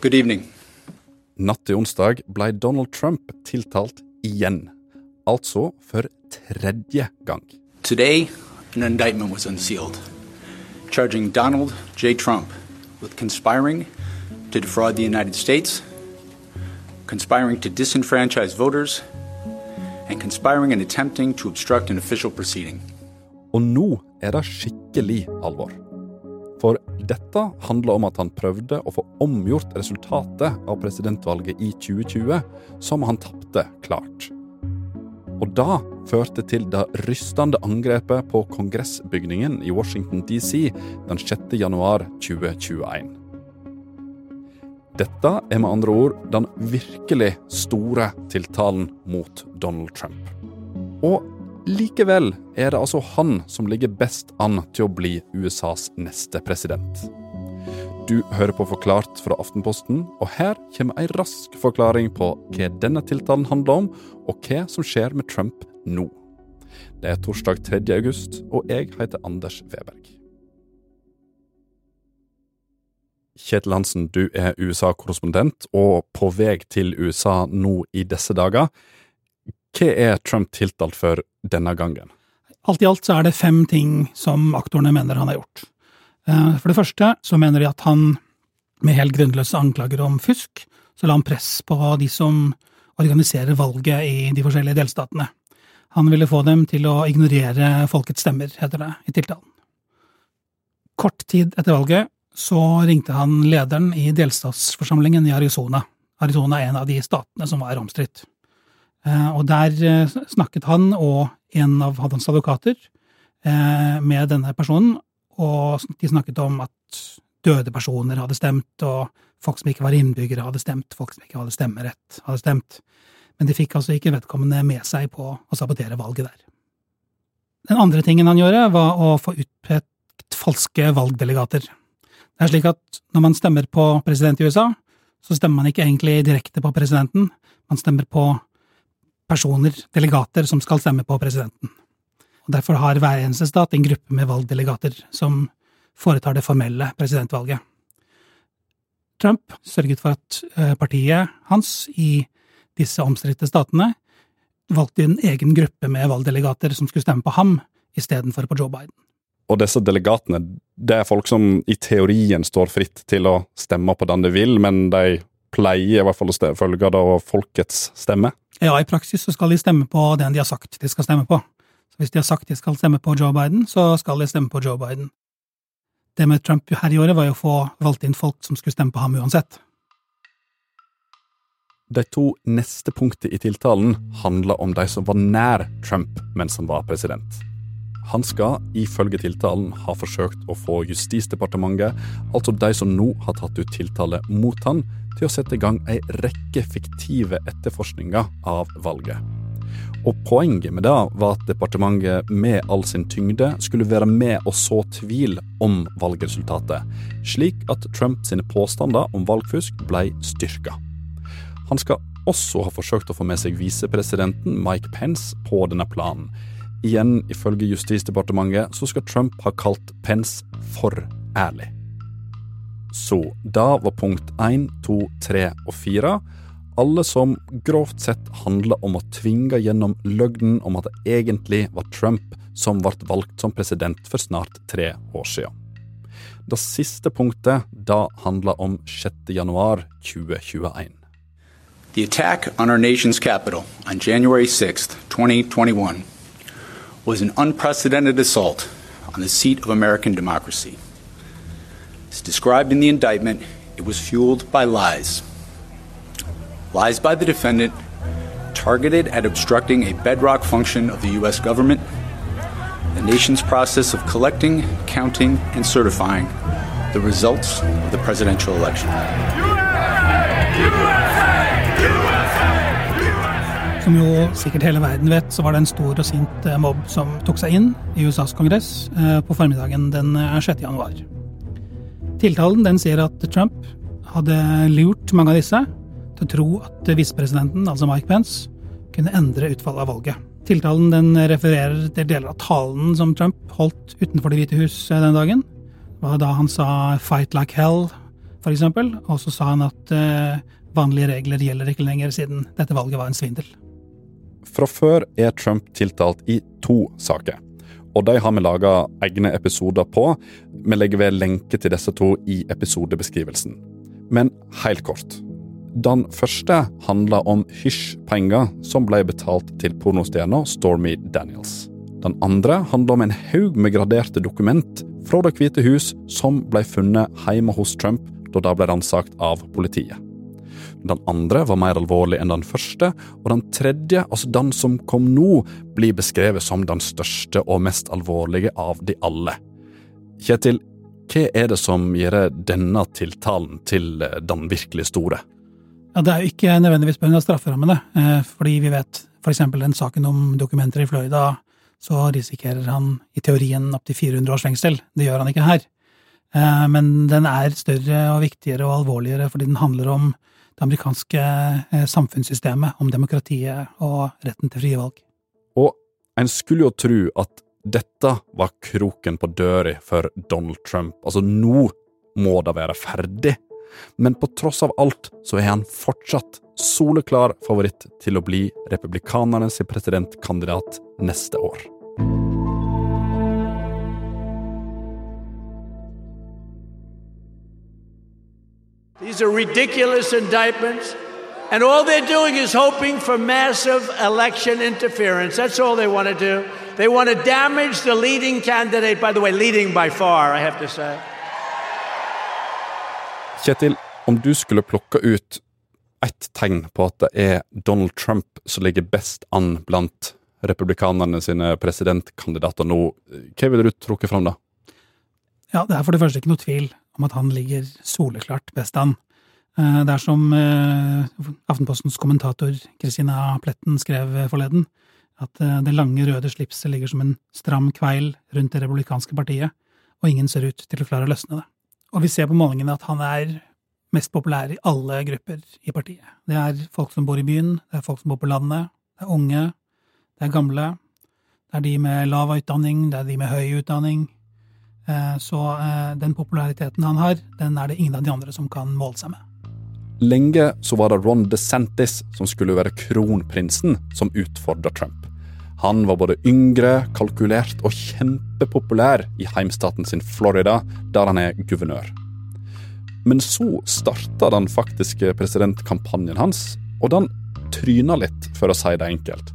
Good evening. Natt til onsdag ble Donald Trump tiltalt igjen. Altså for tredje gang. Today, an indictment was unsealed, charging Donald J. Trump with conspiring to defraud the United States, conspiring to disenfranchise voters, and conspiring and attempting to obstruct an official proceeding. Og nå er det skikkelig alvor. Dette handler om at han prøvde å få omgjort resultatet av presidentvalget i 2020, som han tapte klart. Og da førte til det rystende angrepet på kongressbygningen i Washington DC den 6. januar 2021. Dette er med andre ord den virkelig store tiltalen mot Donald Trump. Og likevel er det altså han som ligger best an til å bli USAs neste president. Du hører på Forklart fra Aftenposten, og her kommer ei rask forklaring på hva denne tiltalen handler om, og hva som skjer med Trump nå. Det er torsdag 3. august, og jeg heter Anders Weberg. Kjetil Hansen, du er USA-korrespondent og på vei til USA nå i disse dager. Hva er Trump tiltalt for denne gangen? Alt i alt så er det fem ting som aktorene mener han har gjort. Eh, for det første så mener de at han med helt grunnløse anklager om fusk, så la han press på de som organiserer valget i de forskjellige delstatene. Han ville få dem til å ignorere folkets stemmer, heter det i tiltalen. Kort tid etter valget så ringte han lederen i delstatsforsamlingen i Arizona. Arizona er en av de statene som var omstridt. Eh, og der eh, snakket han og en av hans advokater med denne personen og de snakket om at døde personer hadde stemt, og folk som ikke var innbyggere, hadde stemt, folk som ikke hadde stemmerett, hadde stemt. Men de fikk altså ikke vedkommende med seg på å sabotere valget der. Den andre tingen han gjorde, var å få utpekt falske valgdelegater. Det er slik at når man stemmer på president i USA, så stemmer man ikke egentlig direkte på presidenten, man stemmer på personer, delegater, som skal stemme på presidenten. Og Derfor har hver eneste stat en gruppe med valgdelegater som foretar det formelle presidentvalget. Trump sørget for at eh, partiet hans i disse omstridte statene valgte en egen gruppe med valgdelegater som skulle stemme på ham istedenfor på Joe Biden. Og disse delegatene, det er folk som i teorien står fritt til å stemme på den de vil, men de pleier i hvert fall å følge da folkets stemme? Ja, i praksis så skal de stemme på den de har sagt de skal stemme på. Så Hvis de har sagt de skal stemme på Joe Biden, så skal de stemme på Joe Biden. Det med Trump her i året var jo å få valgt inn folk som skulle stemme på ham uansett. De to neste punktene i tiltalen handler om de som var nær Trump mens han var president. Han skal ifølge tiltalen ha forsøkt å få Justisdepartementet, altså de som nå har tatt ut tiltale mot han, til å sette i gang ei rekke fiktive etterforskninger av valget. Og Poenget med det var at departementet med all sin tyngde skulle være med og så tvil om valgresultatet, slik at Trump sine påstander om valgfusk ble styrka. Han skal også ha forsøkt å få med seg visepresidenten Mike Pence på denne planen. Igjen, ifølge Justisdepartementet, så skal Trump ha kalt Pence for ærlig. Så da var punkt én, to, tre og fire alle som grovt sett handler om å tvinge gjennom løgnen om at det egentlig var Trump som ble valgt som president for snart tre år siden. Det siste punktet da handler om 6. januar 2021. The attack on our nation's capital on January 6, 2021, was an unprecedented assault on the seat of American democracy. As described in the indictment, it was fueled by lies lies by the defendant targeted at obstructing a bedrock function of the U.S. government, the nation's process of collecting, counting, and certifying the results of the presidential election. Som jo sikkert hele verden vet, så var det en stor og sint eh, mobb som tok seg inn i USAs kongress eh, på formiddagen den 6. Eh, januar. Tiltalen den sier at Trump hadde lurt mange av disse til å tro at visepresidenten, altså Mike Pence, kunne endre utfallet av valget. Tiltalen den refererer til deler av talen som Trump holdt utenfor Det hvite hus den dagen. Det var da han sa 'fight like hell' f.eks.. Og så sa han at vanlige regler gjelder ikke lenger, siden dette valget var en svindel. Fra før er Trump tiltalt i to saker. Og de har vi laga egne episoder på. Vi legger ved lenke til disse to i episodebeskrivelsen. Men helt kort. Den første handler om hysj-penger som ble betalt til pornostjerna Stormy Daniels. Den andre handler om en haug med graderte dokument fra Det hvite hus som ble funnet hjemme hos Trump da det ble ransakt av politiet. Den andre var mer alvorlig enn den første, og den tredje, altså den som kom nå, blir beskrevet som den største og mest alvorlige av de alle. Kjetil, hva er det som gjør denne tiltalen til eh, den virkelig store? Ja, Det er jo ikke nødvendigvis pga. strafferammene, eh, fordi vi vet f.eks. den saken om dokumenter i Florida, så risikerer han i teorien opptil 400 års fengsel. Det gjør han ikke her. Eh, men den er større og viktigere og alvorligere fordi den handler om det amerikanske eh, samfunnssystemet, om demokratiet og retten til frie valg. Og en skulle jo tro at dette var kroken på døra for Donald Trump. Altså, nå må det være ferdig. Men på tross av alt så er han fortsatt soleklar favoritt til å bli republikanernes presidentkandidat neste år. These are ridiculous indictments. And all they're doing is hoping for massive election interference. That's all they want to do. They want to damage the leading candidate, by the way, leading by far, I have to say. Kjetil, om du skulle plukke ut ett tegn på at det er Donald Trump som ligger best an blant republikanerne sine presidentkandidater nå, hva ville du trukket fram da? Ja, det er for det første ikke noe tvil om at han ligger soleklart best an. Eh, det er som eh, Aftenpostens kommentator Kristina Pletten skrev forleden, at eh, det lange, røde slipset ligger som en stram kveil rundt det republikanske partiet, og ingen ser ut til å klare å løsne det. Og vi ser på målingene at han er mest populær i alle grupper i partiet. Det er folk som bor i byen, det er folk som bor på landet, det er unge, det er gamle, det er de med lav utdanning, det er de med høy utdanning, Eh, så eh, den populariteten han har, den er det ingen av de andre som kan måle seg med. Lenge så var det Ron DeSantis som skulle være kronprinsen som utfordra Trump. Han var både yngre, kalkulert og kjempepopulær i heimstaten sin Florida, der han er guvernør. Men så starta den faktiske presidentkampanjen hans, og den tryna litt, for å si det enkelt.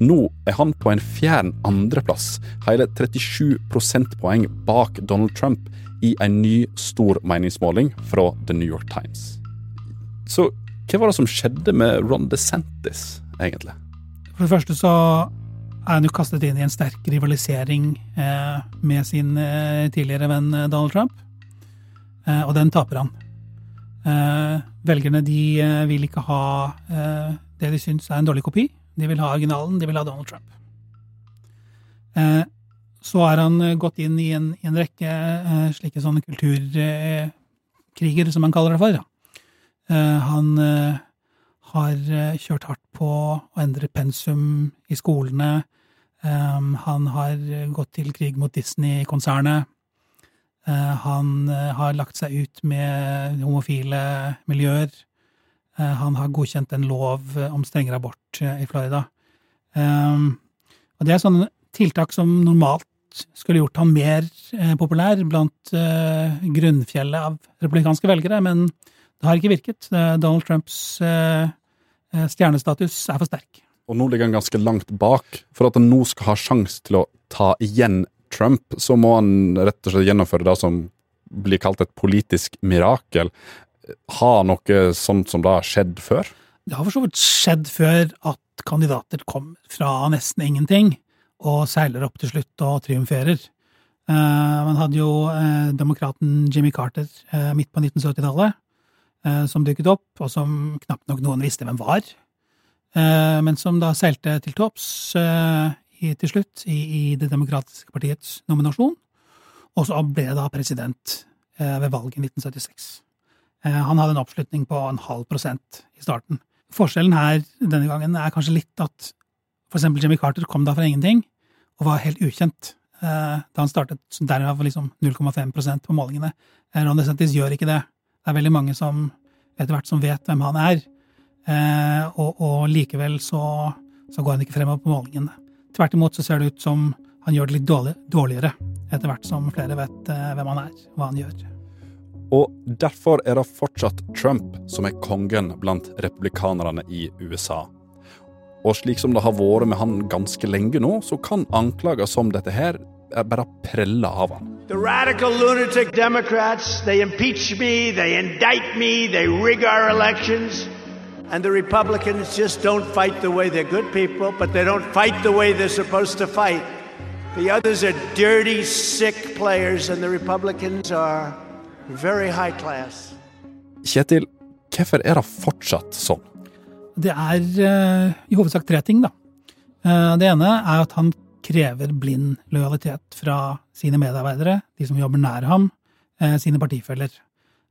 Nå er han på en fjern andreplass, hele 37 prosentpoeng bak Donald Trump i en ny stor meningsmåling fra The New York Times. Så hva var det som skjedde med Ron DeSantis, egentlig? For det første så er han jo kastet inn i en sterk rivalisering eh, med sin eh, tidligere venn eh, Donald Trump, eh, og den taper han. Eh, velgerne de eh, vil ikke ha det de syns er en dårlig kopi de vil ha originalen, de vil ha Donald Trump. Eh, så har han eh, gått inn i en, i en rekke eh, slike sånne kulturkriger, som han kaller det for. Han har kjørt hardt på å endre pensum i skolene. Han har gått til krig mot Disney-konsernet. Han har lagt seg ut med homofile miljøer. Eh, han har godkjent en lov eh, om strengere abort eh, i Florida. Og det er sånne tiltak som normalt skulle gjort han mer populær blant grunnfjellet av republikanske velgere, men det har ikke virket. Donald Trumps stjernestatus er for sterk. Og nå ligger han ganske langt bak. For at han nå skal ha sjanse til å ta igjen Trump, så må han rett og slett gjennomføre det som blir kalt et politisk mirakel. Har noe sånt som har skjedd før? Det har for så vidt skjedd før at kandidater kom fra nesten ingenting og seiler opp til slutt og triumferer. Uh, man hadde jo uh, demokraten Jimmy Carter uh, midt på 1970-tallet som dukket opp, og som knapt nok noen visste hvem var. men som da seilte til topps til slutt i, Det demokratiske partiets nominasjon, og så ble da president ved valget i 1976. Eh, han hadde en oppslutning på en halv prosent i starten. Forskjellen her denne gangen er kanskje litt at for eksempel Jimmy Carter kom da fra ingenting og var helt ukjent eh, da han startet, derav liksom 0,5% på målingene. Eh, Ron DeSantis gjør ikke det. Det er veldig mange som etter hvert som vet hvem han er, og, og likevel så, så, går han ikke fremover på målingene. Tvert imot så ser det ut som han gjør det litt dårlig, dårligere etter hvert som flere vet hvem han er, hva han gjør. Og derfor er det fortsatt Trump som er kongen blant republikanerne i USA. Og slik som det har vært med han ganske lenge nå, så kan anklager som dette her bare prelle av han. The radical lunatic Democrats, they impeach me, they indict me, they rig our elections. And the Republicans just don't fight the way they're good people, but they don't fight the way they're supposed to fight. The others are dirty, sick players, and the Republicans are. Kjetil, hvorfor er det fortsatt sånn? Det er uh, i hovedsak tre ting, da. Uh, det ene er at han krever blind lojalitet fra sine medarbeidere, de som jobber nær ham, uh, sine partifeller.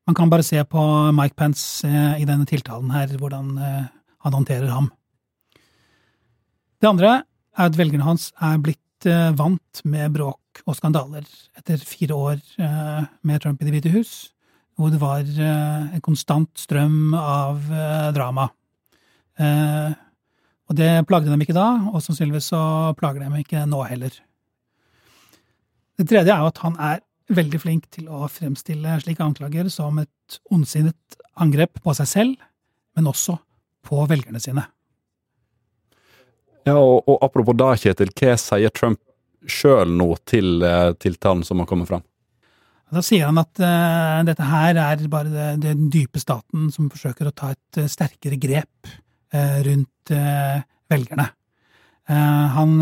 Man kan bare se på Mike Pence i denne tiltalen her, hvordan han håndterer ham. Det andre er at velgerne hans er blitt vant med bråk og skandaler etter fire år eh, med Trump i Det hvite hus, hvor det var eh, en konstant strøm av drama. Og det plagde dem ikke da, og sannsynligvis så plager dem ikke nå heller. Det tredje er jo at han er veldig flink til å fremstille slike anklager som et ondsinnet angrep på seg selv, men også på velgerne sine. Ja, og, og apropos da, Kjetil, hva sier Trump sjøl nå til uh, tiltalen som har kommet fram? Da sier han at uh, dette her er bare det, den dype staten som forsøker å ta et uh, sterkere grep rundt velgerne. han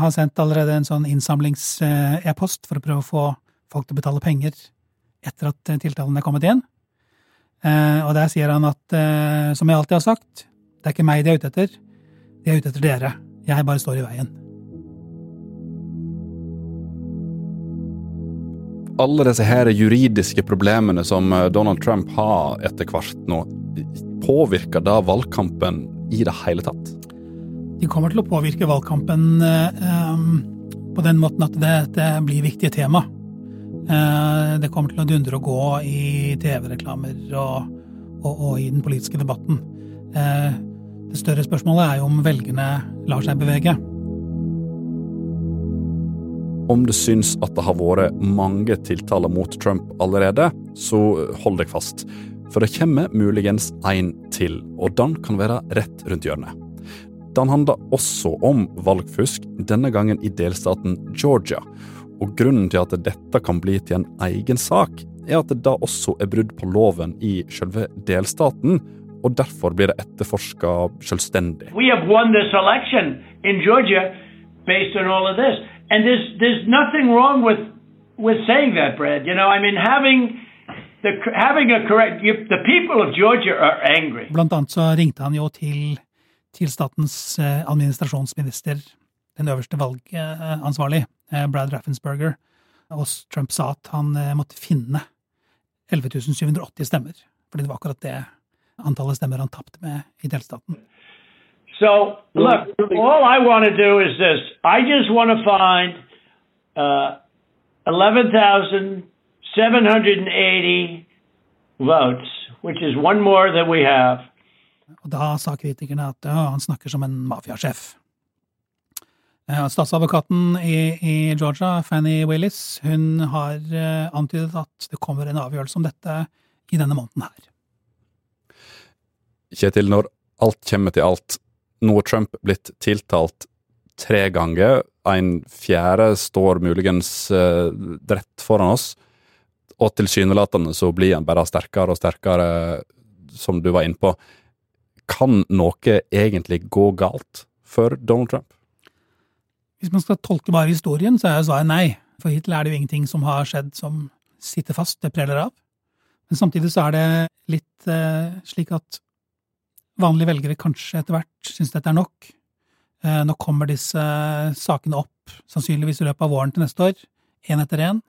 har sendt allerede en sånn innsamlings-e-post for å prøve å få folk til å betale penger etter at tiltalen er kommet inn. og der sier han at, som jeg alltid har sagt, det er ikke meg de er ute etter, de er ute etter dere. Jeg bare står i veien. Alle disse her juridiske problemene som eh, Donald Trump har etter hvert nå, påvirker da valgkampen i det hele tatt? De kommer til å påvirke valgkampen eh, på den måten at det, det blir viktige tema. Eh, det kommer til å dundre og gå i TV-reklamer og, og, og, i den politiske debatten. Eh, det større spørsmålet er jo om velgerne lar seg bevege. Om du syns at det har vært mange tiltaler mot Trump allerede, så hold deg fast. For det kommer muligens en til, og den kan være rett rundt hjørnet. Den handler også om valgfusk, denne gangen i delstaten Georgia. Og grunnen til at dette kan bli til en egen sak, er at det da også er brudd på loven i selve delstaten, og derfor blir det etterforska selvstendig. We have won this election in Georgia based on all of this. And there's, there's nothing wrong with, with saying that, Brad. You know, I mean, having the, having a correct, you, the people of Georgia are angry. Blant annet så ringte han jo til, til statens eh, administrasjonsminister, den øverste valgansvarlig, eh, Brad Raffensperger, og Trump sa at han eh, måtte finne 11 780 stemmer, fordi det var akkurat det antallet stemmer han tapte med i delstaten. So, look, all I want to do is this. I just want to find uh, 11,780 votes, which is one more than we have. Og da sa kritikerne at ja, han snakker som en mafiasjef. Statsadvokaten i, i, Georgia, Fanny Willis, hun har uh, antydet at det kommer en avgjørelse om dette i denne måneden her. Kjetil, når alt kommer til alt, nå er Trump blitt tiltalt tre ganger, en fjerde står muligens uh, rett foran oss, og tilsynelatende så blir han bare sterkere og sterkere, som du var inne på. Kan noe egentlig gå galt for Donald Trump? Hvis man skal tolke bare historien, så er svaret nei. For hittil er det jo ingenting som har skjedd som sitter fast, det preller av. Men samtidig så er det litt eh, slik at vanlige velgere kanskje etter hvert syns dette er nok. Eh, nå kommer disse sakene opp sannsynligvis i løpet av våren til neste år, én etter én.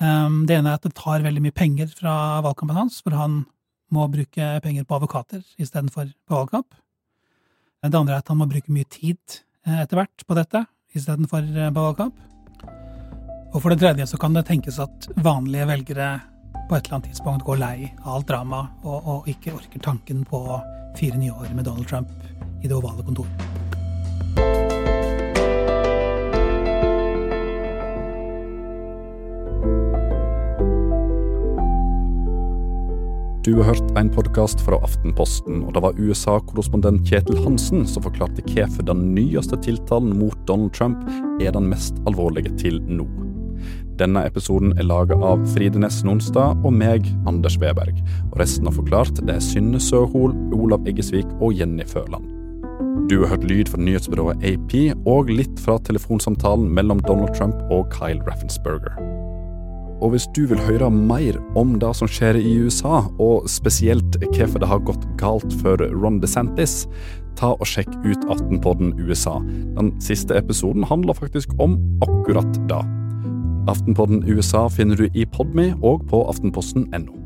Ehm, det ene er at det tar veldig mye penger fra valgkampen hans, for han må bruke penger på advokater istedenfor på valgkamp. Det andre er at han må bruke mye tid eh, etter hvert på dette istedenfor eh, på valgkamp. Og for det tredje så kan det tenkes at vanlige velgere på et eller annet tidspunkt går lei av alt drama og, og ikke orker tanken på fire nye år med Donald Trump i det ovale kontor. Du har hørt en podkast fra Aftenposten, og det var USA-korrespondent Kjetil Hansen som forklarte hvorfor den nyeste tiltalen mot Donald Trump er den mest alvorlige til nå. Denne episoden er laga av Fride Næss Nonstad og meg, Anders Weberg. Og resten av Forklart det er Synne Søhol, Olav Eggesvik og Jenny Førland. Du har hørt lyd fra nyhetsbyrået AP og litt fra telefonsamtalen mellom Donald Trump og Kyle Raffensperger. Og hvis du vil høre mer om det som skjer i USA, og spesielt hvorfor det har gått galt for Ron DeSantis, ta og sjekk ut Aftenpodden USA. Den siste episoden handler faktisk om akkurat det. Aftenpodden USA finner du i Podme og på aftenposten.no.